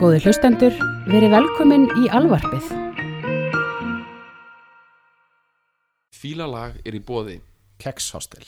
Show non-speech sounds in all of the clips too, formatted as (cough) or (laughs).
Góði hlustendur, verið velkomin í alvarpið. Fílalag er í bóði Kekshostel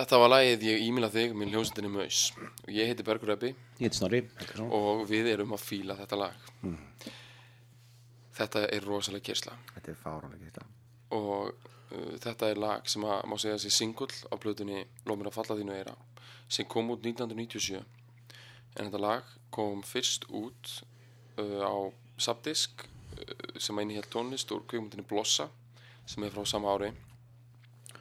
Þetta var lagið ég ímila þig með hljómsendinni Maus. Og ég heiti Bergur Eppi Ég heiti Snorri og við erum að fíla þetta lag. Þetta er rosalega kyrsla Þetta er fáránlega þetta og uh, þetta er lag sem að má segja þessi singull á blöðunni Lómir að falla þínu eira sem kom út 1997 en þetta lag kom fyrst út uh, á Subdisk uh, sem að innihjalt tónlist úr kveikmyndinni Blossa sem er frá sama ári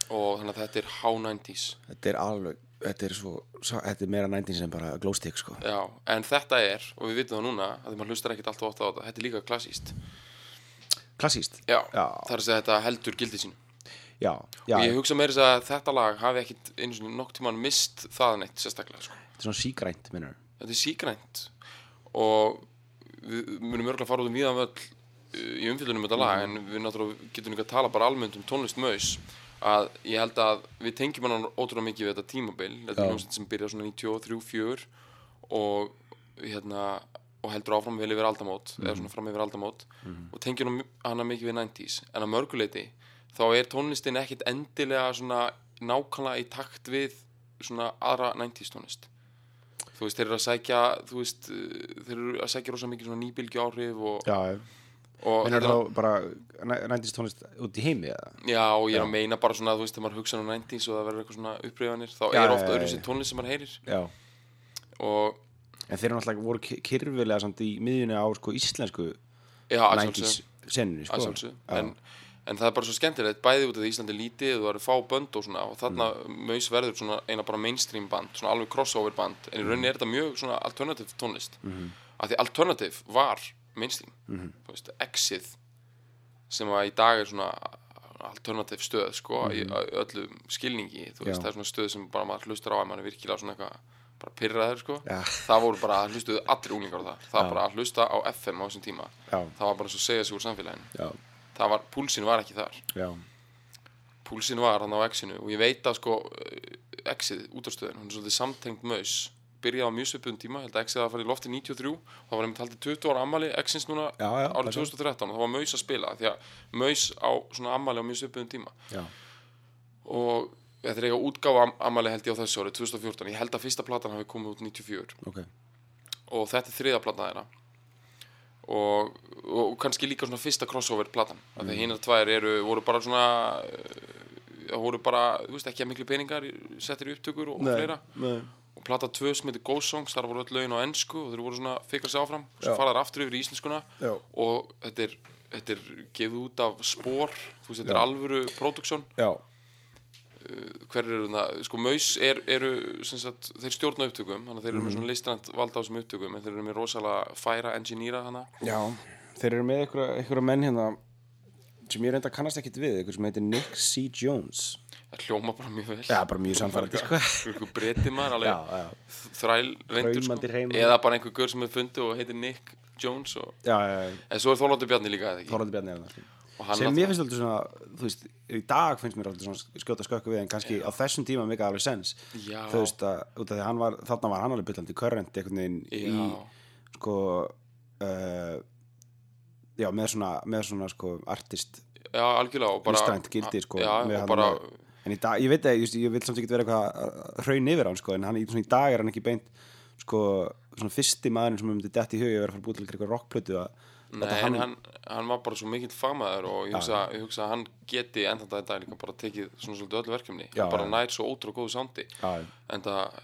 og þannig að þetta er H90s Þetta er alveg Þetta er svo Þetta er meira 19 sem bara glowstick sko. Já, en þetta er, og við vitum það núna að því maður hlustar ekkert alltaf átt á þetta, þetta er líka klassíst Klassíst Já, Já. það er að þetta heldur gildi sín Já, já. Og ég hugsa meira þess að þetta lag hafi ekkit einu svona nokk tíman mist það neitt sérstaklega sko. Þetta er svona sígrænt minnur þetta er sígrænt. Og við munum örgulega fara út um uh, í umfyllunum þetta lag en við náttúrulega getum líka að tala bara almennt um tónlist maus að ég held að við tengjum hann ótrúlega mikið við þetta tímabil. Þetta er hljómsveit sem byrja svona 93-4 og hérna og heldur áfram vel yfir aldamót eða svona fram yfir aldamót og tengjum hana mikið við 90s en að mörguleiti þá er tónlistin ekkit endilega svona nákvæmlega í takt við svona aðra 90s tónlist. Þú veist, þeir eru að sækja þú veist, þeir eru að sækja rosa mikið svona nýbylgju áhrif og, Já, og en er þá bara næntist tónlist út í heimi eða? Já, ég er að meina bara svona, þú veist, þegar maður hugsa um 90s og það verður eitthvað svona upprifanir, þá Já, er ofta öðru sér tónlist sem maður heyrir. Já, og, en þeir eru náttúrulega voru kyrfilega samt í miðjunni á sko íslensku já, að 90s sjálfsögðu, senunni, að sko en, en það er bara svo skemmtilegt, bæði út af því Íslandi lítið, þú verður fá bönd og svona og þarna Mm. maus verður svona eina bara mainstream band, svona alveg crossover band. En í rauninni er þetta mjög svona alternative tónlist. Mm af því alternative var mainstream, þú veist, exið sem að í dag er svona alternative stöð sko, í ö- öllum skilningi veist, Mhm. Það er svona stöð sem bara maður hlustar á að mann er virkilega svona eitthvað bara pyrraður sko. Já. það voru bara, hlustuðu allir unglingar á það. Það var bara að hlusta á FM á þessum tíma. Já. það var bara svo að segja sig úr samfélaginu. Já, það var, púlsin var ekki þar. Já, púlsin var hann á X-inu og ég veit að sko eh, X-ið út á stöðin, hún er svolítið samtengt maus byrjaði á mjög svipun tíma, held að X-ið að fara í lofti 93 það var einmitt haldið 20 ára ammali X-ins núna Já, já, árið passar. 2013 og það var maus að spila því að maus á svona ammali á mjög svipun tíma. Já. Og þetta er eiga útgáfa ammali held ég á þessu árið 2014 ég held að fyrsta platan hafi komið út 94 Ok, og þetta er þriða platan þeirra. Og, og kannski líka svona fyrsta crossover platan mm. þegar hinar tvær eru, voru bara svona uh, voru bara, þú veist ekki að miklu peningar settir í upptökur og, og fleira. nei og plata 2 sem heitir Ghost Songs, þar voru öll lögin á ennsku og þeir voru svona fikra sig áfram. Svo Já. fara þær aftur yfir í íslenskuna. Já. og þetta er, þetta er gefið út af spór, þú veist, þetta er alvöru produksjón Já, hver eru það, sko Maus er, eru sagt, þeir stjórna upptökum þannig að þeir eru Mhm. með svona listrænt valda á þessum upptökum en þeir eru með rosalega færa engineera hana já Þeir eru með einhverja menn hérna sem ég reynda kannast ekkit við, einhver sem heitir Nick C. Jones það hljóma bara mjög vel. Já, bara mjög samfærandi, sko. einhver breyti maður Já, já, þræl reyndur sko. Eða bara einhver gaur sem er fundið og heitir Nick Jones og... já, já, já. En svo er Þorlóttur Bjarni líka Þorvaldur Bjarni er það, hann sem mér finnst alltaf svona, þú veist, í dag finnst mér alltaf svona skjóta skökku við en kannski á þessum tíma mikið alveg sens Já. þú veist að, út af því hann var, þarna var hann alveg byllandi körrent einhvern veginn í, Já. sko uh, já, með svona, með svona sko artist, já, algjörlega og bara gildi sko, já, og hann bara, alveg- en í dag, ég veit að, ég vil samt ekki vera eitthvað að hraun yfir hann sko, en hann, svona, í dag er hann ekki beint sko, svona fyrsti maðurinn sem myndi dætt í hug að vera að fara að búið til eitthvað rockplötu að nei, en hann, hann var bara svo mikill fagmaður og ég hugsa, ég hugsa að hann geti enn þetta dag líka bara tekið svona svolítið öllu verkefni. Já, hann bara já. nær svo ótrúlega góðu sándi já, en það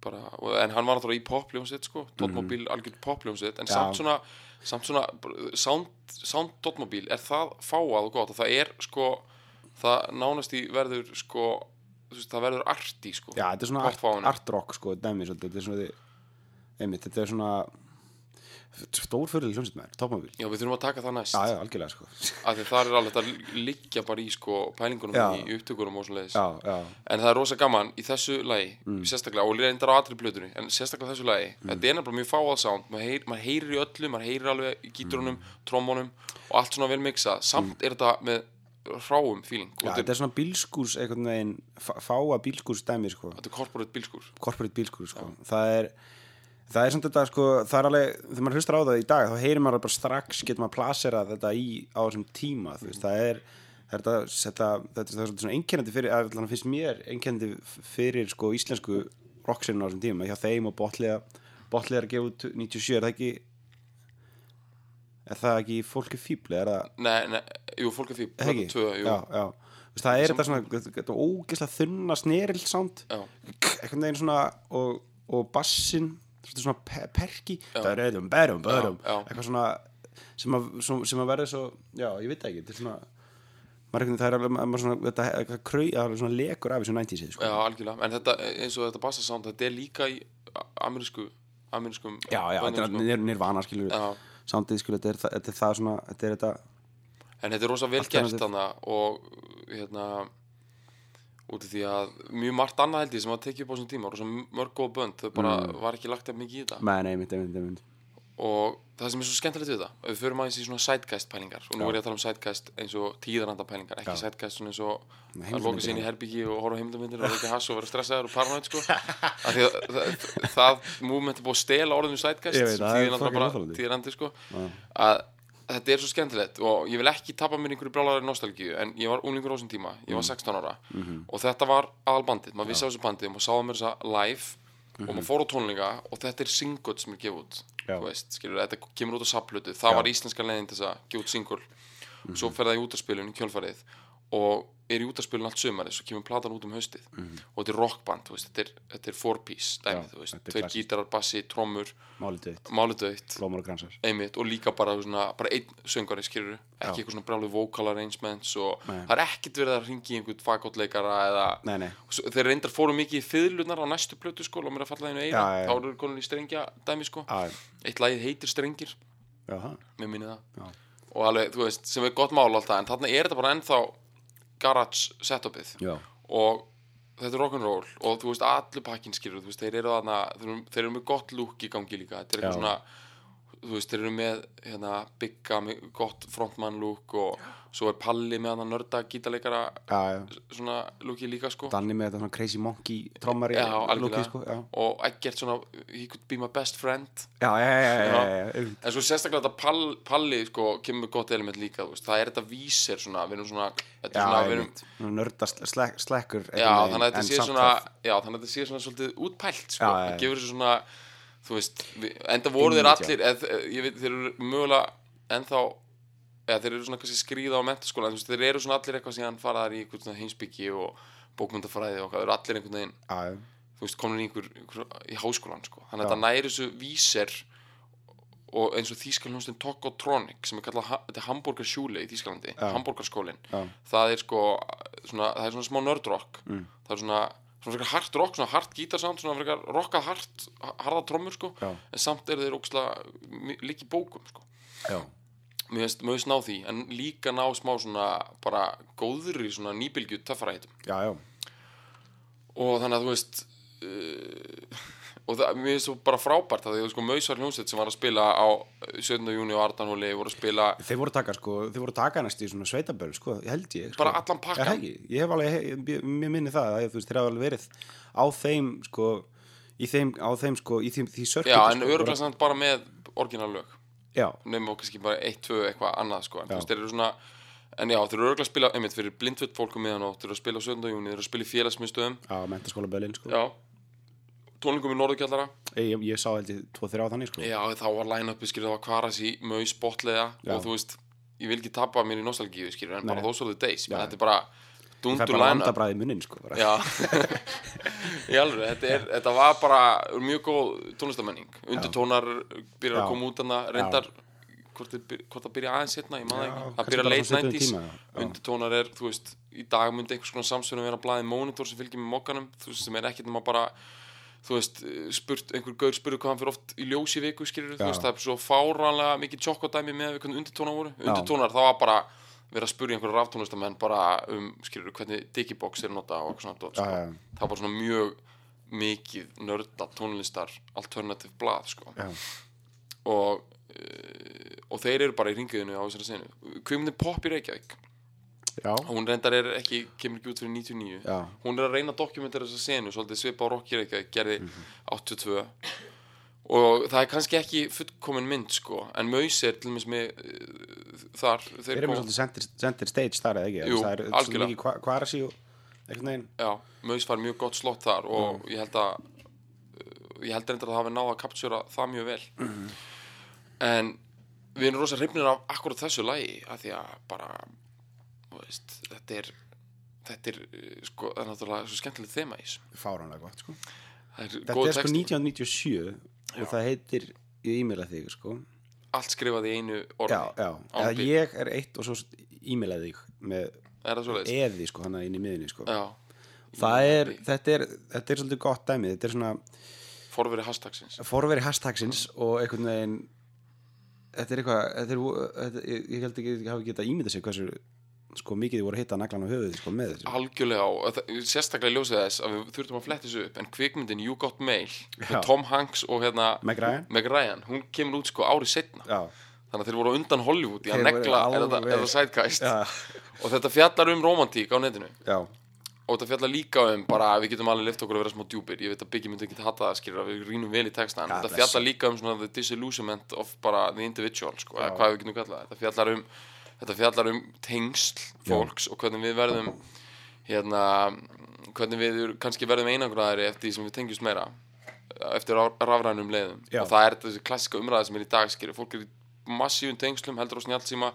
bara, en hann var náttúrulega í popljónsitt sko, Dotmobil Mhm. algjörð popljónsitt, en samt svona samt svona, sound, sound Dotmobil er það fáað og gott? Og það er sko, það nánast í verður sko, veist, það verður arti sko, já, þetta er svona art, Popfáinu. art rock sko, dæmi þetta er svona einmitt, þetta er svona stórfyrðil hljómsveit maður, toppmóbíl já við þurfum að taka það næst. Já, já, algjörlega sko. (laughs) Af því það er alveg að liggja bara í sko pælingunum Já. í upptökunum og já, en það er rosa gaman í þessu lagi Mm. sérstaklega, og reyndar á allri blöðunni en sérstaklega þessu lagi, þetta er nefnilega mjög fáað sound. Maður, heyr, maður heyrir í öllu, maður heyrir alveg í gíturunum, Mm. trombónum og allt svona vel miksað, samt er þetta með hráum feeling. Já, og þetta er svona bílskúrs veginn, fá- fáa bílskúrs dæmi sko, þetta er corporate bílskur corporate bílskúrs sko, það er það er svona þetta sko, það er alveg þegar maður hlustar á það í dag, þá heyrir maður bara strax getur maður plaserað þetta í á þessum tíma, þú veist, það er þetta, þetta, þetta, er svona einkennandi fyrir, allan finnst mér einkennandi fyrir sko íslensku rocksinu á þessum tíma, hjá þeim og botliða botliða er að gefa út 97, er það ekki er það ekki fólki fíbli, er það nei, nei, jú, fólk er því Er það já, já. Það er þetta svona ógeðslega þunna snerill sound Já. einhvern veginn svona og, og bassin svona, svona pe perki berum, berum, berum Já, já. eitthvað svona sem að, sem, að verða svo já, ég veit það ekki. Þetta er svona maður það er alveg svona, þetta, eitthvað það er svona lekur af þessu 90s sko. já, algjörlega. En þetta, eins og þetta bassa sound, þetta er líka í amerísku amerískum já, já, þetta er nir, nirvana skilur Já. Soundið skilur, þetta er, það- þetta er það svona þetta er þetta, En þetta er rosa vel gert þannig og hérna út af því að mjög margt annað held ég sem að tekið upp á þessum tíma rosa mörg góð bönd, þau bara Mm. var ekki lagt af mikið í þetta. Með nei, mitt, mitt, mitt og það sem er svo skemmtilegt við það við förum aðeins í svona sidecast pælingar og nú er ég að tala um sidecast eins og tíðaranda pælingar ekki sidecast svona eins og að loka heimildarmyndir sér inn í herbyggi og horfa á heimildarmyndir og reykja hass og vera stressaður og paranoid sko. Af því að (laughs) það, það movement er búið að stela orðinu það óþolandi. tíðarandi sko. Að þetta er svo skemmtilegt og ég vil ekki tapa mér einhverju brálaðari nostalgíu en ég var unglingur á þessum tíma, ég Mm. var 16 ára Mhm. og þetta var aðalbandið, maður vissi á þessu bandið og maður sáði mér þessa live og maður fór á tónleika og þetta er single sem er gefið út veist, skilur, þetta kemur út á saplutu það Já. var íslenska til þess að gefa út single. Svo fer það í útaspilun í kjölfarið og er í útaspilun allt sömarið svo kemur platan út um haustið. Og þetta er rockband, veist, þetta er, þetta er four piece dæmi, Já, tveir klassískt. gítarar, bassi, trommur blómar og og líka bara, svona, bara einn söngari skilur ekki Já. eitthvað svona brjálu vocal arrangements og Nei. það er ekkert verið að ringi einhvern fagóttleikara eða Nei, nei, Svo, þeir reyndar fóru mikið í fiðlunar á næstu plötu sko, og mér að falla einu Já, já, já. þá eru konur í strengja dæmi sko, að, eitt lagið heitir strengir. Já, mér minni það. Já. og alveg, þú veist, sem er gott mál alltaf en þarna er þetta bara ennþá garage setupið. Já, og þetta er rock'n'roll og þú veist, allir pakkin skilur, þú veist, þeir eru þarna þeir eru, með gott look í gangi líka. Þetta er eitthvað svona, þú veist, þeir eru með hérna, bygga með gott frontman look og svo er Palli með hann nörda gítarleikara já, já. svona looki líka sko. Danni með þetta svona crazy monkey trommari looki, sko, já. og ekkert svona, he could be my best friend. Já, já, já, já, já, Já. já, já. en svo sérstaklega þetta pall, Palli sko, kemur með gott element líka, veist, það er þetta vísir svona, við erum svona, er svona við erum, nörda slek, slekkur já, þannig að þetta sé svona að svona svolítið útpælt sko, Já, já, já. það gefur þessu svona þú veist, enda voru þeir allir eð, ég veit, þeir eru mögulega ennþá eða þeir eru svona kannski skríða á mentaskóla en þú veist, þeir eru svona allir eitthvað síðan faraðar í einhvern svona heimsbyggi og bókmyndafræði og hvað, þeir eru allir einhvern veginn já, þú veist, komin í einhver, einhver í háskólan sko. þannig að þetta næri þessu víser og eins og Þýskaljónstin Tokotronic sem er kallað, þetta er Hamburger Schule í Þýskalandi, Já. Hamburgerskólin það er sko svona, það er svona er svona, frekar hard rock svona hard gítarsound, svona frekar rockað hard harða trommur sko, en samt eru þeir ókslega líki bókum sko. Mér finnst mögust ná því, en líka ná smá svona bara góðri svona nýbylgju já. og þannig að þú veist uh, og það, mér finnst svo bara frábært að því að sko Mausvar hljómsveit sem var að spila á 17. júni á Ardanhóli voru að spila Þeir voru að taka, sko, þeir voru að taka næst í svona sveitaböru, sko, held ég sko. Bara allan ekki? Ég hef alveg, mér minni það að þú veist, þeir hafa alveg verið á þeim, sko í þeim, á þeim, sko, í því, því sörkut já, en öruglega samt bara með orginal lög Já, nefnum og kannski bara eitt, tvö eitthvað annað sko, en þú veist, þeir eru svona en já, þeir eru öruglega að spila, einmitt, fyrir blindvöld fólkum miðan og þeir eru að spila á 17. júni, þeir eru að spila í félagsmiðstöðum á mentaskóla bölin, sko já, tónlingum í Norðurkjallara ég, ég sá held ég tvo þrjá þannig, sko já, þá var line-upi, skilur, það var Kvaras í Maus, Botlega Já. og þú veist, ég vil ekki tappa mér í nostalgíu, skilur, en bara Nei. those are the days, þetta er bara Það er dundur bara line-up vandabræði munnin, sko bara. Já, (laughs) í alveg, þetta, er, þetta var bara mjög góð tónlistamenning Undirtónar byrjar Já. að koma út hana reyndar hvort, það byrja aðeins hérna, það byrja bara late svona svipuðum 90s tíma, já. Já. Undirtónar er, þú veist, í dag myndi einhvers konar samsverðum vera blaðið monitor sem fylgir með mokkanum þú veist, sem er ekkert nema bara þú veist, spurt, einhver gaur spurði hvað hann fyrir oft í ljós í viku, skilur þú veist, það er svo fáránlega mikið tjokkodæmi með við hvernig undirtónar voru. Undirtónar, það var bara verið að spurja einhverja ráftónlistamenn bara um, skilur hvernig digibox er nota og eitthvað svona dót, Já, sko. það var svona mjög mikið nörda tónlistar alternative blað sko. já, og, uh, og þeir eru bara í ringiðinu á þessari senu Kvimundin Pop í Reykjavík já, hún reyndar er ekki, kemur ekki út fyrir 99 já, hún er að reyna að dokumentera þessa senu svolítið svipa á Rock í Reykjavík gerði Mhm. 82 og það er kannski ekki fullkomin mynd sko en Maus er til dæmis með uh, þar Þeir eru með svolítið center, center stage þar eða ekki? Jú, Það er algjörlega. mikið hva- kvarasi og Maus fær mjög gott slott þar og ég held að uh, ég held reyndar að það hafi náða að kaptjóra það mjög vel. En við erum rosa hrifnir af akkurat þessu lagi af því að bara veist, þetta er þetta er uh, sko, það er náttúrulega svo skemmtilegt þema í þessu. Fáránlega gott sko. er Þetta er sko texti, 1997 og það heitir ég e-maila þig sko. allt skrifað í einu orði Já, já, ég er eitt og svo e-maila þig með eði sko hana inn í miðinni sko. já, er, þetta er, þetta er svolítið gott dæmi. Þetta er svona forveri hashtagsins. Forveri hashtagsins og einhvern veginn þetta er eitthvað ég, held ekki að hafa getað ímyndað sér hversu sko mikið voru hitta naglan á höfuðið sko með þessu. Algjörlega á, sérstaklega ljósið þess að við þurftum að fletta þessu upp en kvikmyndin You Got Mail. Tom Hanks og hérna Meg Ryan? Meg Ryan, hún kemur út sko árið setna Já, þannig að þeir voru undan Hollywood í að negla þetta sidecast já, og þetta fjallar um romantík á netinu. Já, og þetta fjallar líka um bara að við getum alveg lift okkur að vera smá djúpir. Ég veit að Biggie myndi ekki hata það skilur að við rínum vel í textan God þetta fjallar líka um svona the disillusionment of bara the individual sko, eða hvað við getum kallað þetta fjallar um þetta fjallar um tengsl fólks og hvernig við verðum hérna hvernig við kannski verðum einangraðari eftir því sem við tengjumst meira eftir raf- rafrænum leiðum. Já. og það er þessi klassika umræða sem er í dag skilur, fólk er í massífum tengslum heldur á snjálfsíma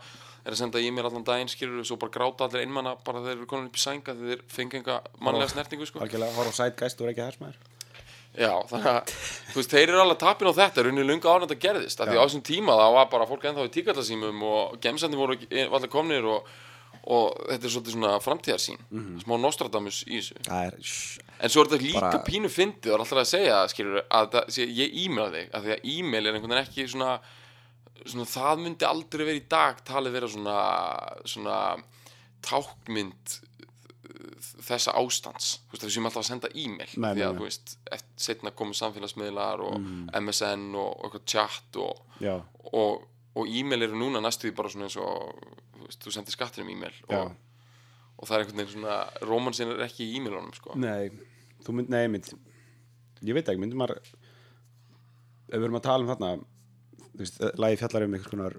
er að senda e-mail allan daginn skilur svo bara gráta allir einmanna bara þeir eru konin upp í sænga þegar þeir fengi enga mannlega snertingu sko. algjörlega, horf á sætgæst og er ekki hersmaður Já, þannig að þú veist, þeir eru alveg tapin á þetta runni lunga árið þetta gerðist. Af því á þessum tíma það var bara fólk ennþá í tíkallasímum og gemsandi voru ekki- allir komnir og, og þetta er svolítið svona framtíðarsýn smá Nostradamus í þessu. Er, En svo er þetta líka Bara- pínu fyndið og alltaf að segja, skilur, að það, sé, ég e-maila þig, að því að e-mail er einhvern veginn ekki svona, svona það myndi aldrei vera í dag talið vera svona, svona tákmynd þessa ástands, þú veist, við séum alltaf að senda e-mail, Nei, því að, nei. þú veist, eftir, setna komið samfélagsmiðlar og MSN og, og eitthvað chat og, já, og, og e-mail eru núna næstu því bara svona eins og, þú veist, þú sendir skattinum e-mail já og, og það er einhvern veginn svona, rómansin er ekki í e-mailunum, sko. Nei, þú mynd, nei, mynd Ég veit ekki, myndi maður Ef við erum að tala um þarna Þú veist, lagi fjallar um einhvers konar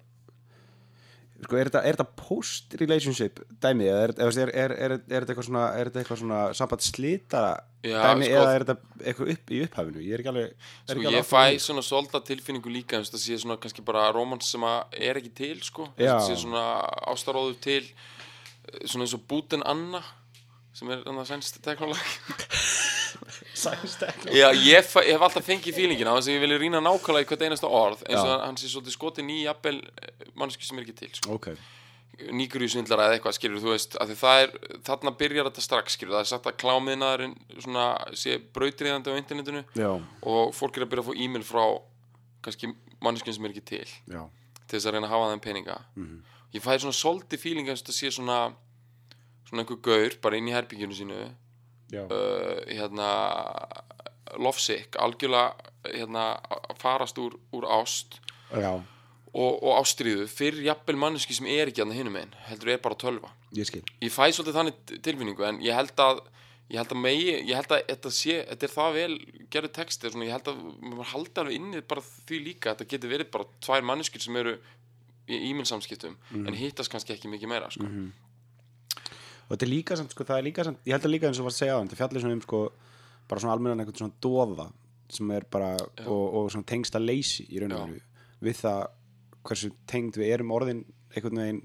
Sko, er þetta, post-relationship dæmi eða er, er, er, er, þetta eitthvað svona svona samband slita Já, dæmi sko- eða er þetta eitthvað upp í upphafinu ég er ekki alveg er Sko ekki ég fæ svona svolítið tilfinningu líka það sé svona kannski bara rómans sem að er ekki til sko. Það sé svona ástaróður til eh, svona eins og Búten Anna sem er sænst teknólag Sænst- Já, ég, hef alltaf fengið fílingina á þess að ég vilja rýna nákvæmlega í hvert einasta orð eins og hann sé svolítið skotin í jafnvel mannsku sem er ekki til sko. ok, nýgurju svindlara eða eitthvað skilur þú veist að það er, þarna byrjar þetta strax skilur það er sagt að klámiðnaðurinn svona sé brautriðandi á internetinu já, og fólk er að byrja að fá e-mail frá kannski manneskjum sem er ekki til já. til þess að reyna að hafa þeim peninga. Ég fæði svona soldi fíling að þetta sé svona svona einhver gaur bara inn í herbyggjunu sínu uh, hérna lovesick, algjörlega hérna, farast úr, úr ást já, og, og ástríðu fyrir jafnvel manneski sem er ekki að hinum einn, heldur er bara tölva. Ég ég fæ svolítið þannig tilfinningu en ég held að ég held að megi, ég held að þetta sé þetta er það vel gerðu texti svona, ég held að maður haldi alveg inni bara því líka þetta getur verið bara tvær manneskir sem eru í e-mail samskiptum en hittast kannski ekki mikið meira sko. Og þetta er líka samt, sko, það er líka samt, ég held að líka eins og var að segja á þetta fjallir svona um sko, bara svona almennan eitthvað svona doða sem er bara, og, og svona tengsta leysi í raun og Já. veru við það hversu tengd við erum orðin einhvern veginn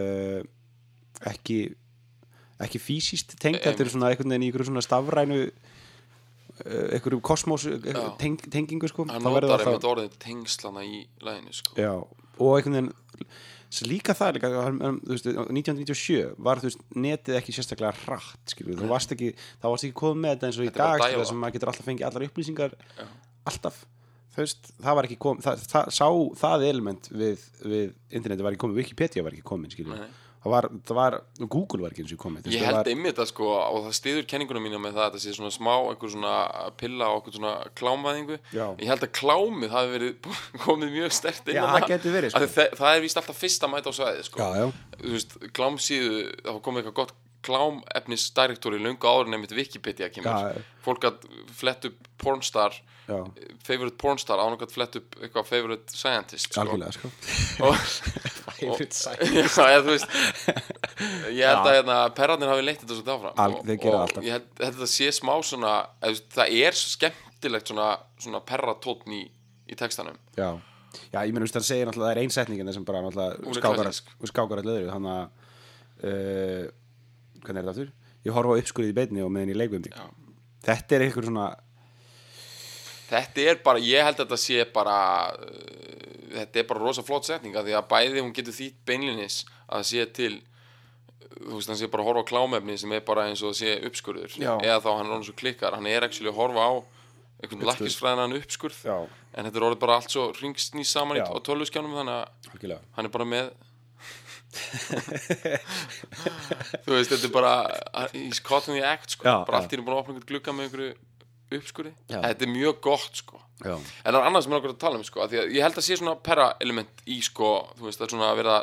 uh, ekki ekki fysiskt tengd, þetta er svona einhvern veginn í einhverju svona stafrænu uh, einhverju kosmos Já. teng, tengingu sko hann notar einmitt orðið tengslana í læginu sko. Já, og einhvern veginn líka það líka, veist, 1997 var veist, netið ekki sérstaklega skilur, þú varst ekki þá varst ekki komið með þetta eins og í dag sem maður getur alltaf fengið allar upplýsingar alltaf, þú veist, það var ekki komið það, það, sá það element við, við interneti var ekki komið, Wikipedia var ekki komið skilur. Það var, það var Google var ekki eins og komið, ég það held var, einmitt að sko og það stiður kenninguna mína með það að þetta sé svona smá einhver svona pilla og einhver svona klámvæðingu Já. ég held að klámið hafi verið (laughs) komið mjög stert inn á það verið, sko. Það, það er víst alltaf fyrst að mæta á svæði sko. klámsíðu það komið eitthvað gott klámefnis direktóri löngu áður nefnitt Wikipedia kemur Já. fólk að flett upp pornstar já, favorite pornstar án og að flett upp eitthvað favorite scientist sko. sko og, (laughs) Favorite og, (laughs) já, eða, þú veist ég held að hérna, perrarnir hafi leitt þetta svo áfram Al- og, þeir gera og alltaf. ég held held að þetta sé smá svona eða, þú veist, það er skemmtilegt svona, svona perratótn í, í textanum Já, já ég meina, þú veist, hann segir náttúrulega það er einsetningin sem bara Hún náttúrulega er skákar, klassísk. skákar allir öðru þannig að uh, hvernig er þetta aftur? Ég horfa á uppskurðið í beinni og meðan ég leikum þig. Þetta er einhver svona þetta er bara, ég held að þetta sé bara uh, þetta er bara rosa flott setning af því að bæði hún getur þýtt beinlinis að sé til þú veist, hann sé bara að horfa á klámefni sem er bara eins og það sé uppskurður Já. eða þá hann er orðin svo klikkar, hann er actually að horfa á einhvern lakkisfræðinan uppskurð Já, en þetta er orðið bara allt svo ringsnýst saman á tölvuskjánum þannig að algjörlega hann er bara með þú veist, þetta er bara he's caught in the act sko, Já, bara allt í búin að opna einhvern glugga með einhverju uppskurði, þetta er mjög gott sko. Já, En það er annað sem er okkur að tala um sko, því að ég held að sé svona pera element í sko, þú veist, það er svona að vera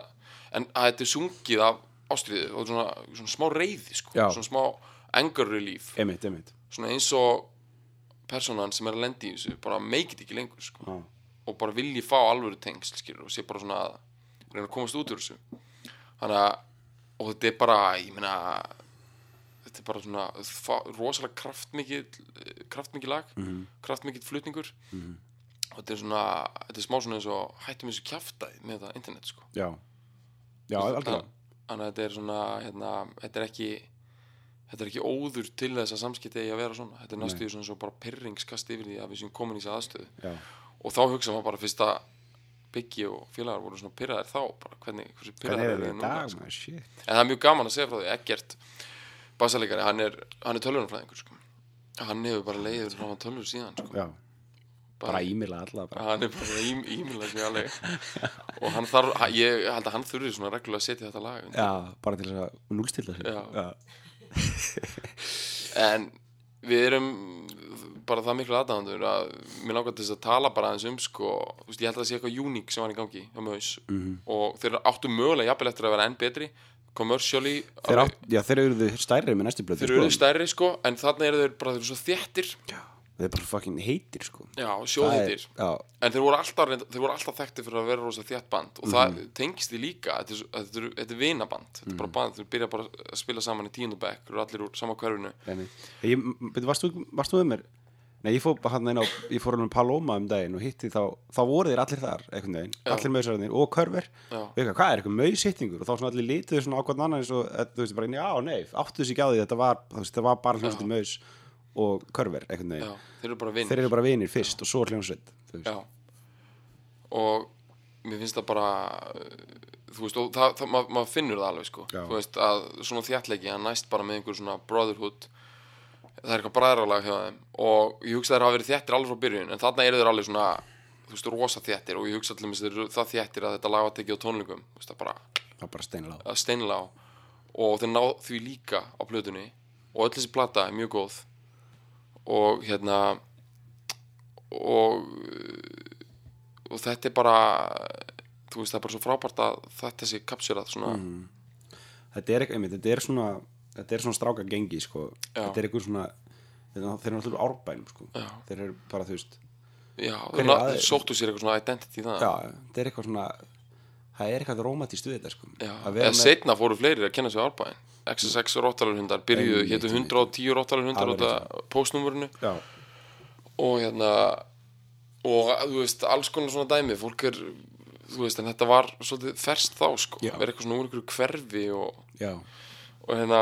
en að þetta er sungið af ástriðu og svona, svona smá reyði sko, Já. svona smá anger relief. Einmitt, einmitt. Svona eins og personan sem er að lendi í þessu, bara make it ekki lengur sko, Já, og bara vilji fá alvöru tengsl, skilur, og sé bara svona að reyna að komast út úr þessu. Þannig að, og þetta er bara, ég meina þetta þetta er bara svona rosalega kraftmikið kraftmikið lag, Mhm. kraftmikið flutningur. Og þetta er svona þetta er smá svona eins og hættum þessu kjaftaði með þetta internet sko. Já, já, algjörlega. þannig að þetta er svona hérna, þetta er ekki þetta er ekki óður til þess að samskipti eigi að vera svona. Þetta er næstu því svona svo bara perringskast yfir því að við séum komin í þessi aðstöðu. Já, og þá hugsa maður bara fyrst að Biggi og félagar voru svona pyrraðir þá bara. Hvernig, hversu hvernig pyrraðir er í dag sko. en það er mjög gaman að segja frá því Eggert bassalegari, hann er, er tölvunarfræðingur sko. hann hefur bara leiður frá hann tölvur síðan sko. já, bara ímila alla bara. hann er bara ím, alveg (laughs) og hann þarf, ég held að hann þurfi svona reglulega að setja þetta lag já, bara til að já, (laughs) en við erum bara það miklu aðdæðandur að mér til þess að tala bara aðeins um sko, veist, ég held að það sé eitthvað uník sem var í gangi Mös Mhm. og þeir áttu mögulega jafnvel eftir að vera enn betri commercially þeir, átt, já, þeir eru stærri með næstu blöð þeir eru stærri sko en þarna eru þeir bara þeir eru svo þéttir. Þeir eru bara fucking heitir sko. Já, sjóðheitir. já, en þeir voru alltaf, þeir alltaf þekktir fyrir að vera rosa þétt band. Og það Mhm. tengist því líka þetta er, er, þetta er vinaband. Þetta er bara band, þeir byrja bara að spila saman í tíundabæk þeir eru allir úr sama hverfinu. Ég, beti, varst, þú, varst þú með mér? Nei, ég fór hann inn á, ég fór hann með Paloma um daginn og hitti þá, þá voru þeir allir þar, einhvern veginn, Já. allir mausararnir og körver, Já. og eitthvað, hvað er eitthvað mausittingur og þá svona allir lítið svona ákvæðan annan eins og, eh, þú veist, bara, já, nei, áttu þessi ekki á því, þetta var, þú veist, þetta var bara hljómsveit maus og körver, einhvern já, veginn, þeir eru bara vinn þeir eru bara vinir fyrst og svo hljómsveit, Já. Og mér finnst það bara uh, þú veist, og það, það, maður mað finnur það alveg sko, Já. þú veist, að svona þjættleiki hann næst bara með einhver svona brotherhood það er eitthvað bræðralag hjá þeim. Og ég hugsa þeir hafa verið þjættir alveg frá byrjun en þarna eru þeir alveg svona þú veist, rosa þjættir og ég hugsa allir með þeir það þjættir að þetta lag var tekið á tónleikum. Þú veist, það bara það bara steinlega að steinla á og þeir ná því líka á plötunni. Og öll þessi plata er mjög góð. Og hérna og og þetta er bara þú veist það er bara svo frábært að þetta sé kapsjörað svona. Þetta er, einmitt, þetta er svona þetta er svona stráka gengi, sko þetta er eitthvað svona, þeir eru alltaf árbænum, sko, þeir eru bara, þú veist þeir sóttu sér eitthvað svona identity það. Já, þetta er eitthvað svona það er eitthvað rómatist við þetta sko. Eða með, setna fóru fleiri að kenna sig árbæðin XSX róttalarhundar byrjuðu, einmitt. 110 róttalarhundar út af postnúmurinu já, og hérna og þú veist, alls konar svona dæmi. Fólk er, þú veist, en þetta var svolítið ferst þá, sko, vera eitthvað svona úr einhverju hverfi og, og hérna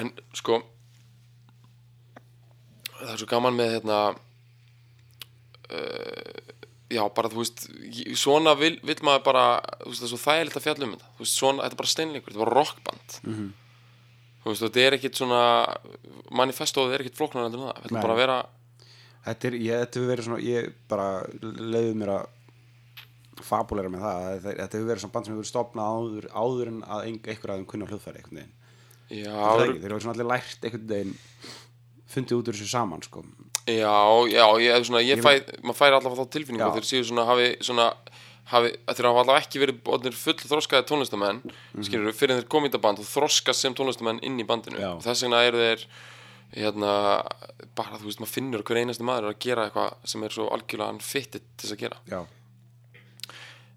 en sko það er svo gaman með hérna uh, já, bara þú veist svona vil, vil maður bara veist, það er svo þægilegt að fjalla um þetta. Veist, svona, þetta er bara steinleikur, þetta var rockband. Mhm. þú veist, þetta er ekkit svona manifestóð er ekkit flóknar endur en það, þetta er bara að vera þetta er, ég, þetta hefur verið svona ég bara leiði mér að fabulera með það. Að þetta hefur verið svona band sem hefur verið stopnað áður, áður en að ein- einhver að þeim kunna hljóðfæri einhvern veginn já, ekki, þeir hefur svona allir lært einhvern veginn fundið út úr þessu saman sko. Já, já, ég, er svona, ég fæ, maður færi allavega þá tilfinningu þeir séu svona hafi svona hafi, þeir hafa allavega ekki verið full þroskaði tónlistamenn mm skilur fyrir þeir komið í þetta band og þroskast sem tónlistamenn inn í bandinu. Já. og þess vegna eru þeir hérna, bara þú veist, maður finnur hver einasti maður að gera eitthvað sem er svo algjörlega hann fittit til þess að gera. Já,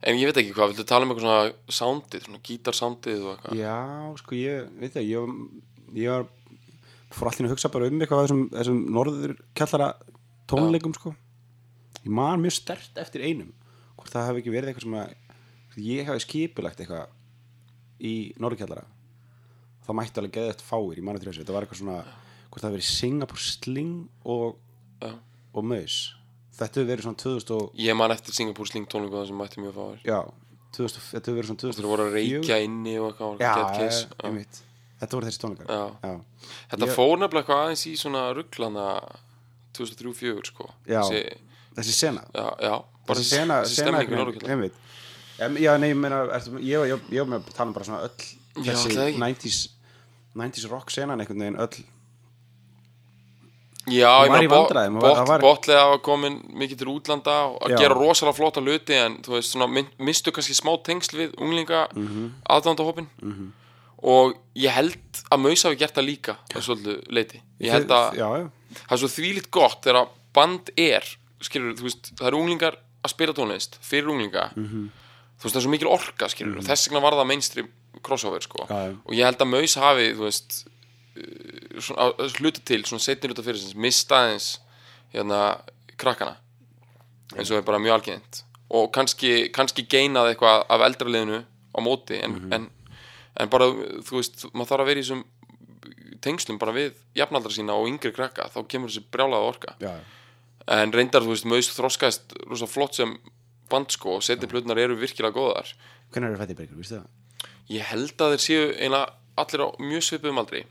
en ég veit ekki hvað, viltu tala um eitthvað svona soundið, svona gítarsoundið og eitthvað? Já, sko ég veit það, ég, ég var fór allir að hugsa bara um eitthvað þessum, þessum norður kjallara tónleikum sko. Ég man mjög stert eftir einum hvort það hafi ekki verið eitthvað sem að ég hafi skipulagt eitthvað í norður kjallara. Þá mætti alveg geða eftir fáir, ég man eftir þessu þetta var eitthvað svona, hvort það hafi verið Singapore Sling og, og Maus þetta hefur verið svona 2000 og, ég man eftir Singapore Sling tónleiku það sem mætti mjög fáir já 2000, þetta hefur verið svona 2004 þeir voru að reykja inni og eitthvað já, get case. já, einmitt þetta voru þessi tónleikar Já. Þetta Ég- fór nefnilega eitthvað aðeins í svona rugglana 2003-2004 sko Já. Þessi, þessi sena já, já bara þessi sena, þessi sena stemning í Norðurkjöld einmitt Em, já, nei, ég meina, ertu, ég, ég, ég var með að tala um bara svona öll Já, þessi það ekki? 90s 90s rock senan einhvern veginn öll Já, ég meina, Bo- vandræðum, hún var- Bot- Botlega komin mikið til útlanda og að gera rosalega flotta hluti en þú veist, svona, mistu kannski smá tengsl við unglinga mm Mhm. -hmm. og ég held að Maus hafi gert það líka að svolítið leiti ég held að já, já, það er svo þvílít gott þegar band er skilur, þú veist, það eru unglingar að spila tónlist fyrir unglinga Mhm. þú veist, það er svo mikil orka skilur, og þess vegna var það mainstream crossover sko Já, já. og ég held að Maus hafi þú veist hluta til, svona setni hluta fyrir sinns mista aðeins hérna krakkana. Eins og er bara mjög algengt. Og kannski, kannski geinað eitthvað af eldra liðinu á móti en, Mhm. en, en bara, þú veist, maður þarf að vera í þessum tengslum bara við jafnaldra sína og yngri krakka, þá kemur þessi brjálaða orka. Já, en reyndar, þú veist, Maus þroskaðist rosa flott sem band sko og setni plötunar eru virkilega góðar. Hvernig eru fættið Bergur, vistu það? Ég held að þeir séu eiginlega allir á mjög svipuðum aldri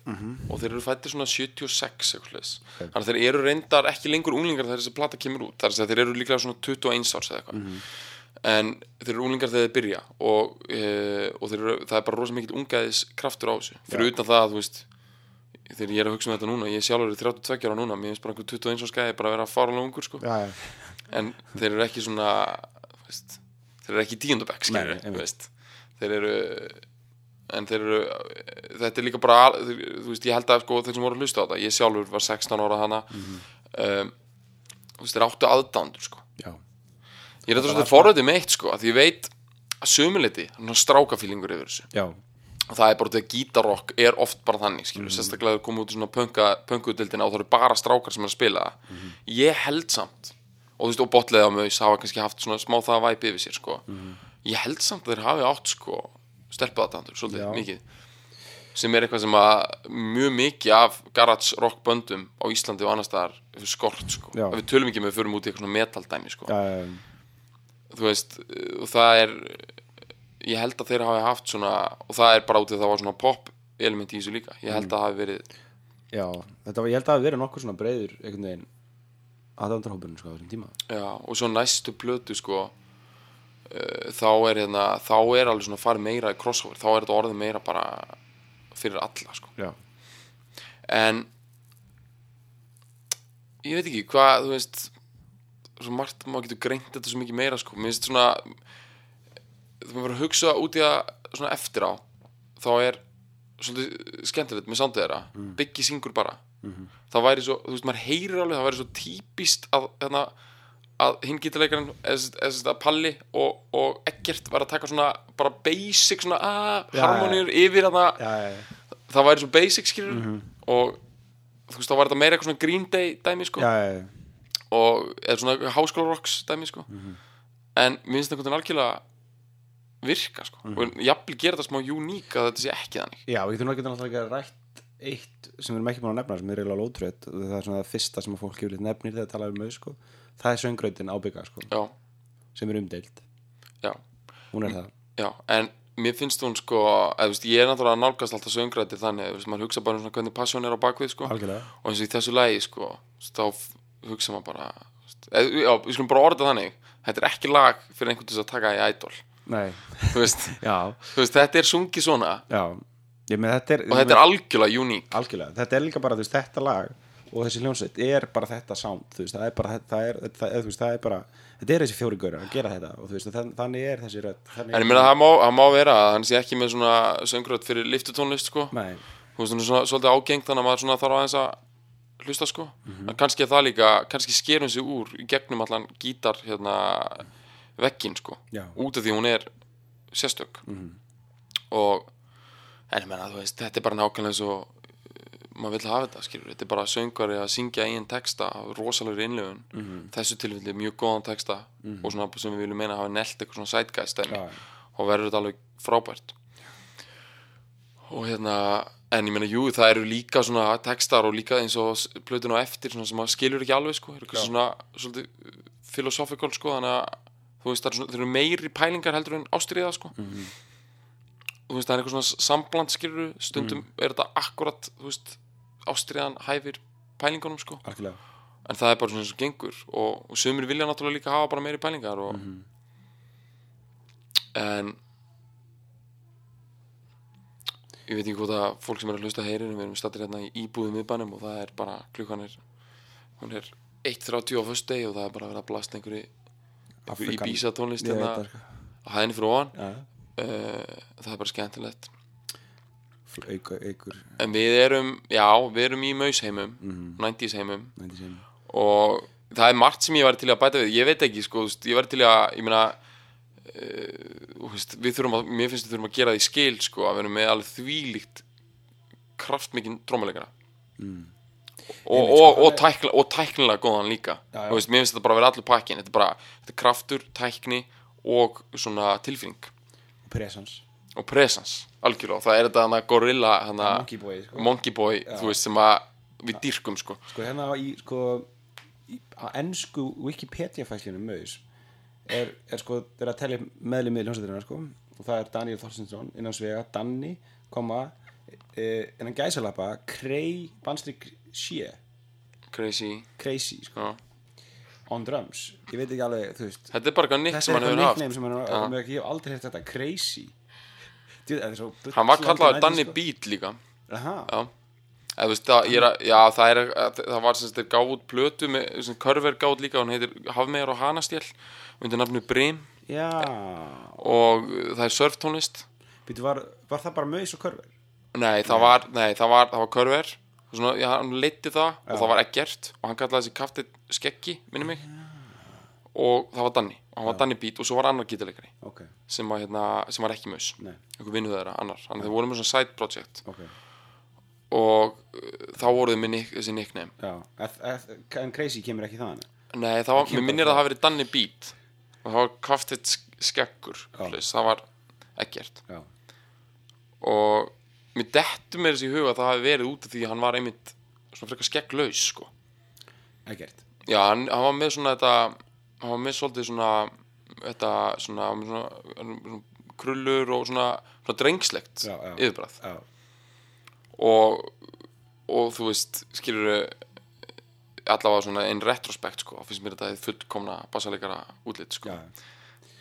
og þeir eru fættir svona 76 eitthvað slags. þannig að þeir eru reyndar ekki lengur unglingar þegar þessi plata kemur út. Þar að þeir eru líklega svona 21 árs eða eitthvað. En þeir eru unglingar þegar þeir byrja og, e, og eru, það er bara rosa mikill ungaðis kraftur á þessu. Fyrir utan það að þú veist þegar ég er að hugsa um þetta núna, ég sjálfur er 32 ára núna mér finnst bara einhver 21 árs gæði bara að vera fáralega ungur sko. já, já, en þeir eru ekki svona veist, þeir eru ekki veist. Þeir eru en þeir eru þetta er líka bara, þú veist, ég held að sko, þeir sem voru að hlusta á þetta, ég sjálfur var 16 ára hana Mhm. um, þú veist, þeir áttu aðdándur sko. já, ég er þetta svolítið forröðið með eitt sko, að því ég veit að sömuleiti, hann har strákafílingur yfir þessu. Já, og það er bara því að gítarrock er oft bara þannig skilur, sérstaklega að koma út í svona pönka, pönkudeldina og það eru bara strákar sem er að spila. Það ég held samt og þú veist, og botlega á maus hafa kannski haft svona smá það væpi yfir sér sko. ég held samt að þeir hafi átt sko, stelpaðatandur, svolítið Já. mikið sem er eitthvað sem að mjög mikið af garage rock böndum á Íslandi og annars hefur skort sko. Já. Við tölum ekki með förum út í eitthvað metaldæmi sko. já, þú veist, og það er ég held að þeir hafi haft svona og það er bara út í að það var svona pop element í þessu líka, ég held að það hafi verið já þetta var, ég held að það hafi verið nokkur svona breiður einhvern veginn aðdándarhópurinn sko á þessum tíma já, og svo næstu plötu sko þá er hérna þá er alveg svona farið meira í crossover. Þá er þetta orðið meira bara fyrir alla sko, en ég veit ekki hvað, þú veist svo margt, maður getur greint þetta svo mikið meira sko, mér finnst svona þú maður verður að hugsa út í að svona eftir á, þá er svolítið skemmtilegt með sándið þeirra. Mm. byggi syngur bara. Mhm. það væri svo, þú veist, maður heyrir alveg það væri svo típist að, hérna, að hinn gítarleikarinn, eða að Palli og, og Eggert var að taka svona bara basic svona að Já, harmonir yfir að það já, já, já, það væri svo basic skilur og þú veist, þá var þetta meira eitthvað svona Green Day dæmi sko. Já, já, já. og eða svona háskóla rocks dæmi sko. Mhm. en mér finnst einhvern veginn algjörlega virka sko. Mhm. og jafnvel gera þetta smá uník að þetta sé ekki þannig. Já, við getum náttúrulega ekki rætt eitt sem við erum ekki búin að nefna sem er eiginlega lótröð það er svona það fyrsta sem að fólk hefur nefnir þegar það tala um maus sko. Það er söngrautin ábygga sko, já, sem er umdeild. Já, hún er það. Já en mér finnst hún sko eða, veist, ég er náttúrulega að nálgast alltaf söngræti þannig veist, maður hugsa bara um svona hvernig passion er á bakvið sko. Og eins og í þessu lagi sko þá hugsa maður bara eða, já, við skulum bara orða þannig þetta er ekki lag fyrir einhvern þess að taka í Nei, þú veist, (laughs) þú veist þetta er sungið svona. Já. Ég þetta er, og þetta er algjörlega uník algjörlega, þetta er líka bara veist, þetta lag og þessi hljónsveit er bara þetta sound veist, það er bara það er, það, er, veist, það er bara þetta er þessi fjóri gaurar að gera þetta og veist, þann, þannig er þessi rödd En ég meina það má, má vera að hann sé ekki með svona söngröð fyrir liftutónlist sko. Nei, Þú veist hún er svona, svolítið ágengt þannig að maður svona þarf aðeins að hlusta sko. En kannski er það líka, kannski sker hún sig úr gegnum allan gítar hérna veggin sko Já. Út af því hún er sérstök. Og en ég meina þú veist, þetta er bara nákvæmlega eins og maður vill hafa þetta skilur Þetta er bara söngari að syngja eigin texta af rosalegri innlöfun Þessu tilfelli mjög góðan texta og svona sem við viljum meina hafa nelt eitthvað svona sætgæst Já. og verður þetta alveg frábært. Og hérna en ég meina, jú, það eru líka svona textar og líka eins og plötun á eftir svona sem maður skilur ekki alveg, sko, svona svolítið filosófikal, sko, þannig að þú veist, það eru, svona, meiri pælingar heldur en ástriða, sko. Og þú veist, það er eitthvað svona sambland, skilur stundum er þetta akkurat, þú veist ástriðan hæfir pælingunum, sko. Algjörlega. En það er bara svona eins og gengur og, og sumir vilja náttúrulega líka hafa bara meiri pælingar og en ég veit ekki hvað það fólk sem er að hlusta heyrir við erum stattir hérna í íbúðum miðbænum og það er bara klukkan er hún er 1.30 á föstu og það er bara að vera að blasta einhverju einhverju Afrikan- íbísa tónlist Ég veit hérna sko. á hæðinni fyrir ofan. Já, uh, það er bara skemmtilegt aukur, aukur en við erum, já, við erum í mausheimum 90s heimum nændi sem og það er margt sem ég var til að bæta við. Ég veit ekki, sko, ég var til að ég meina veist, við þurfum að, mér finnst við þurfum að gera því skil sko, að við erum með alveg þvílíkt kraftmikinn trómuleikara Mm. og, Einmitt, og, sko, og, tækla, og tæknilega góðan líka. Já, já. Veist, mér finnst þetta bara að vera allur pakkin þetta er bara, þetta er kraftur, tækni og svona tilfinning. Presens og presens, algjörlega, það er þetta hana gorilla, hana Monkey Boy sko. monkey boy, þú veist, sem að við dýrkum sko, sko hérna í sko í, á ennsku Wikipedia fæslinu maus er, er sko þeir að telja meðlið með hljómsveitirina sko. Og það er Daniel Þorstinsson innan svega Danni, koma e, innan gæsalappa Krei Bandstrik Shea crazy. Crazy sko, já. on drums. Ég veit ekki alveg, þú veist. Þetta er bara eitthvað nýtt þetta sem er hann eitthvað hefur haft. nickname sem hann hefur ég hef aldrei heyrt þetta Crazy Djú, þetta er svo hann var kallaður Danny sko. Beat líka. Aha, já. Þú veist, það, er já, það er, það var sem þetta gáð plötu með, Körver gáð líka, hann heitir Hafmegar og Hanastjél, undir nafnu Brim. Já. Og uh, það er surftónlist. Var, var það bara maus og körver? Nei, það var, nei, það var, það var Körver. Svona, já, hann leiti það og það var ekkert og hann kallaði þessi kaftið skeggi, minni mig. Og það var Danny. og hann var Danny Beat og svo var annar gítarleikari Ok, sem var, hérna, sem var ekki nei, einhver vinnu þeirra annar, þannig að þeir voru með svona side project. Ok. Og uh, þá voru þið með nick, þessi nickname. En Crazy kemur ekki þaðan Nei, það var, mér minnir að það hafi verið Danny Beat. Og það var Já. hlis, það var ekkert. Já, og mér dettur mér þessi í huga að það hafi verið út af því að hann var einmitt svona frekar skegglaus sko. ekkert. Já, hann, hann var með svona þetta hann var með svolítið svona þetta svona, með svona, svona krullur og svona, svona drengslegt yfirbræð og, og þú veist skilur allavega svona einn retrospekt sko, finnst mér þetta fullkomna bassalegara útlit sko.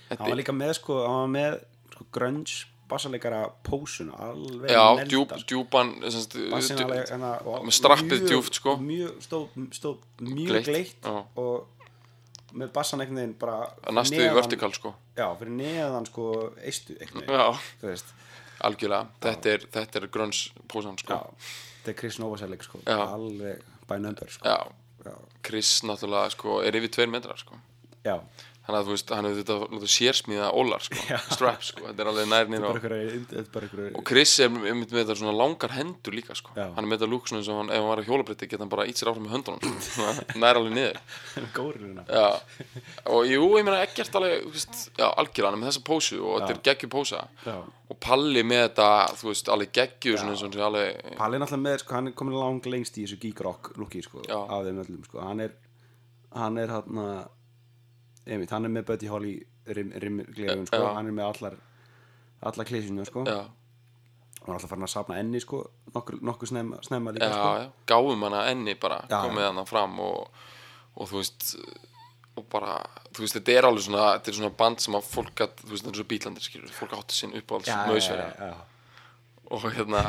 Hann var líka með sko, hann var með sko, grunge bassaleikara pósuna alveg Já, neglda, djúp, sko. djúpan alveg, hérna, með strappið djúpt, sko. mjög, stóð, stóð mjög Gleitt, gleitt, og með bassan einhvern veginn bara næstu í neðan- vertikal sko. Já, fyrir neðan sko eistu einhvern veginn Já, algjörlega, þetta er, þetta er grunns pósan já, sko. þetta er Chris Novoselic sko Já. alveg number sko Já, Já, Chris náttúrulega sko, er yfir tveir metrar sko. já. Þannig að þú veist, hann hefur þetta sérsmíða ólar sko, straps sko, þetta er alveg nær nýr bara og, er einhverja og Chris er með þetta svona langar hendur líka sko. Já. hann er með þetta lúk svona eins og hann, ef hann var á hjólabritti geta hann bara ít sér áfram með höndunum sko. Nær alveg niður. Og jú, ég meina ekkert alveg, þú veist, já, er með þessa pósu og þetta er geggju pósa. Og Palli með þetta, þú veist, alveg geggju svona eins og alveg, Palli er náttúrulega með, sko, hann er komin lang lengst í þessu geek rock looki, sko, sko, hann er hann er hann einmitt, hann er með Buddy Holly rim, rim, glerun, sko, Já. hann er með allar allar klísinu, sko. Já, hann er alltaf farin að safna enni, sko nokkur, nokkur snemma, snemma já, líka, sko. já, gáum hana enni bara, Já, komið hana fram og, og þú veist og bara, þú veist, þetta er alveg svona þetta er svona band sem að fólk að, þú veist, þetta er svo bítlandir skilur, fólk átti sinn uppáhalds já, já, já, og hérna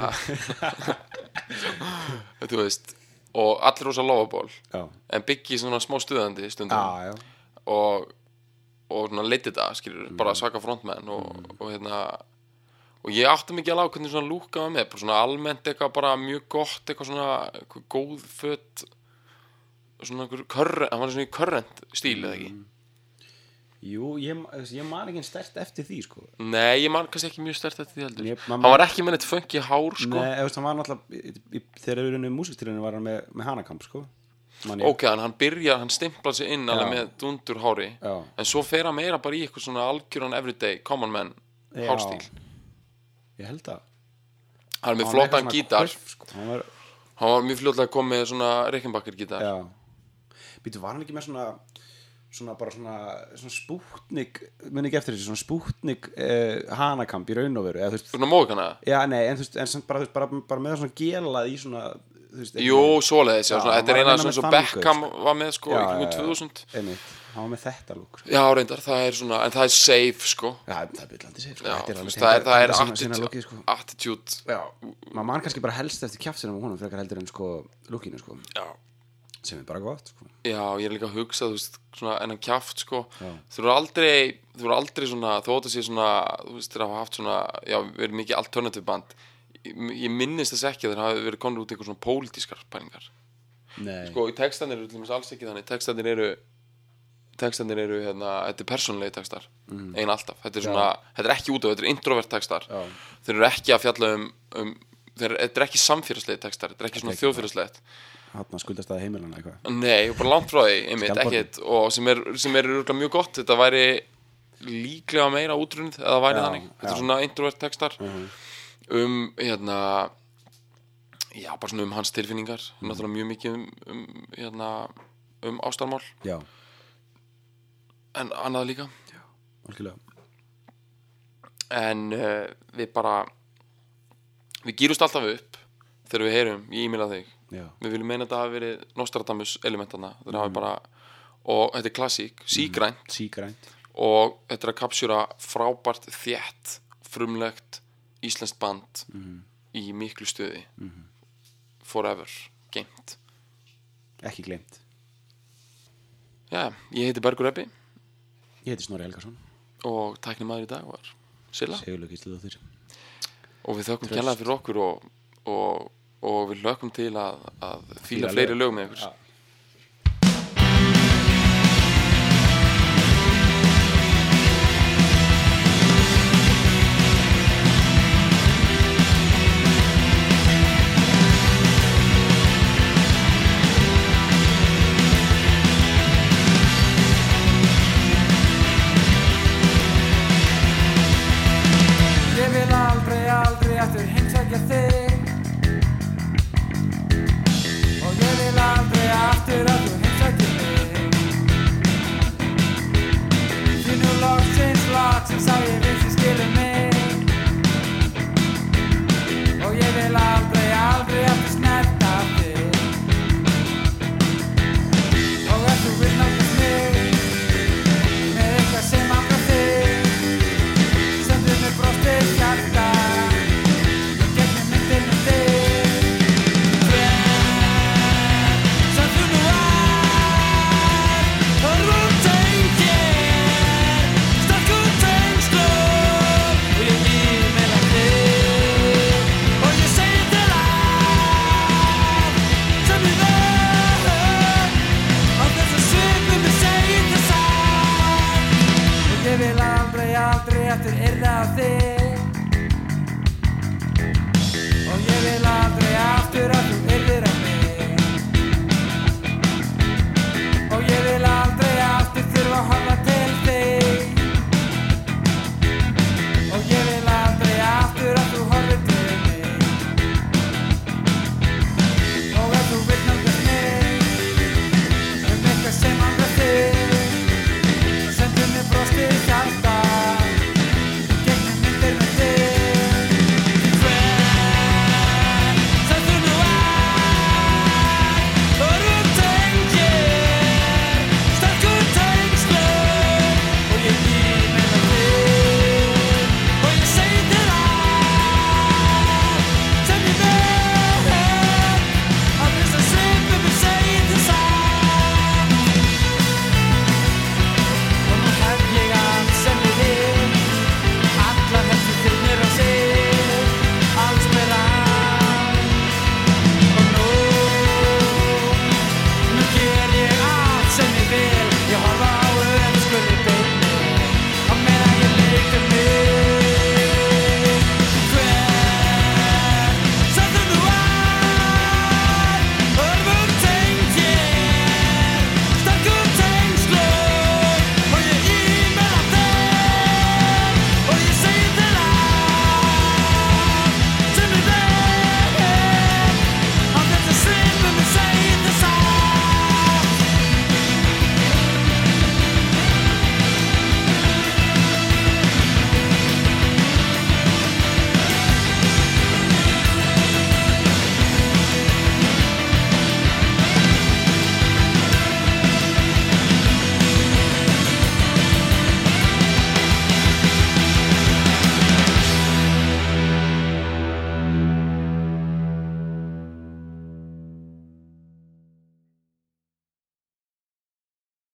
(laughs) þú veist og allir rosa lofaból já, en byggi svona smá stuðandi stundum. Já, já, og og svona leiti þetta, skilur, Mm. bara svaka frontmenn og, og hérna og ég átti mikið alveg á hvernig svona lúka var með bara svona almennt eitthvað bara mjög gott eitthvað svona, eitthvað góð fött svona einhver körrent hann var svona í körrent stíl eða ekki? Jú, ég, ég man ekki stert eftir því, sko. Nei, ég man kannski ekki mjög stert eftir því heldur. Ég- man- hann var ekki með þetta funky hár sko. Nei, hann var náttúrulega í- í- þegar við erum músikstilinu var hann með, með hanakamp, sko ok, hann byrjar, hann stimplaði sig inn alveg með dundur hári Já. en svo fer hann meira bara í eitthvað svona algjöran everyday, common man hárstíl ég held að hann er með flottan gítar. sko. hann var, hann var mjög fljótlega komið með svona Rickenbacker gítar. Býtu, var hann ekki með svona svona bara svona, svona spútnik muni ekki eftir þessu, svona spútnik eh, hanakamp í raun og veru svona móðkana já, nei, en þú veist, bara, bara, bara með svona gelað í svona veist, Jú, svoleiðis, já, þetta er að eina svona svo Beckham var með sko í já, kringum já. 2000 einmitt, hann var með þetta lúk sko. Já, reyndar, það er svona, en það er safe sko já, það er byllandi sér sko. Þetta þú alveg- það er, það er attitude, sko. attitude já, maður man kannski bara helst eftir kjaftinum og honum frekar heldur en sko lúkinu sko, Já, sem er bara gott sko. já, ég er líka að hugsa, veist, svona enn kjaft sko Já. Þú eru aldrei, aldrei svona, þó þetta sé svona, þú veist, þeir hafa haft svona, já, verið mikið alternative band Ég, minnist þess ekki að þeir hafi verið konur út í eitthvað svona pólitískar pælingar. Nei, Sko, í textanir eru alls ekki þannig. Textanir eru textanir eru hérna, þetta er persónulegi textar. Ein alltaf, þetta er svona þetta er ekki út af, þetta er introvert textar. Já. þeir eru ekki að fjalla um, um þeir, þetta er ekki samfélagslegi textar, þetta er ekki svona Ekki, þjóðfélagslegt. Hann skuldast að heimilana eitthvað. Nei, bara langt frá því, einmitt, ekkert. Og sem er, sem er mjög gott þetta væri líklega meira útrunnið eða það væri Já, þannig, þetta er svona introvert textar. Mhm. Um, hérna já, bara svona um hans tilfinningar náttúrulega mjög mikið um, um hérna, um ástarmál. Já, en annað líka. Algjörlega. En uh, við bara við gýrust alltaf upp þegar við heyrum, ég e-maila þig. Já, við viljum meina að þetta hafi verið Nostradamus elementana, hafi bara og þetta er klassík, sígrænt. Sígrænt. Og þetta er að kapsjúra frábært þétt frumlegt íslenskt band í miklu stuði. Forever, geimt ekki glemt já, ég heiti Bergur Ebbi. Ég heiti Snorri Helgason. Og tækni maður í dag var Silla. Og við þökkum kjallaði fyrir okkur og, og, og við lökum til að, að fíla fleiri lög. með ykkur. Já.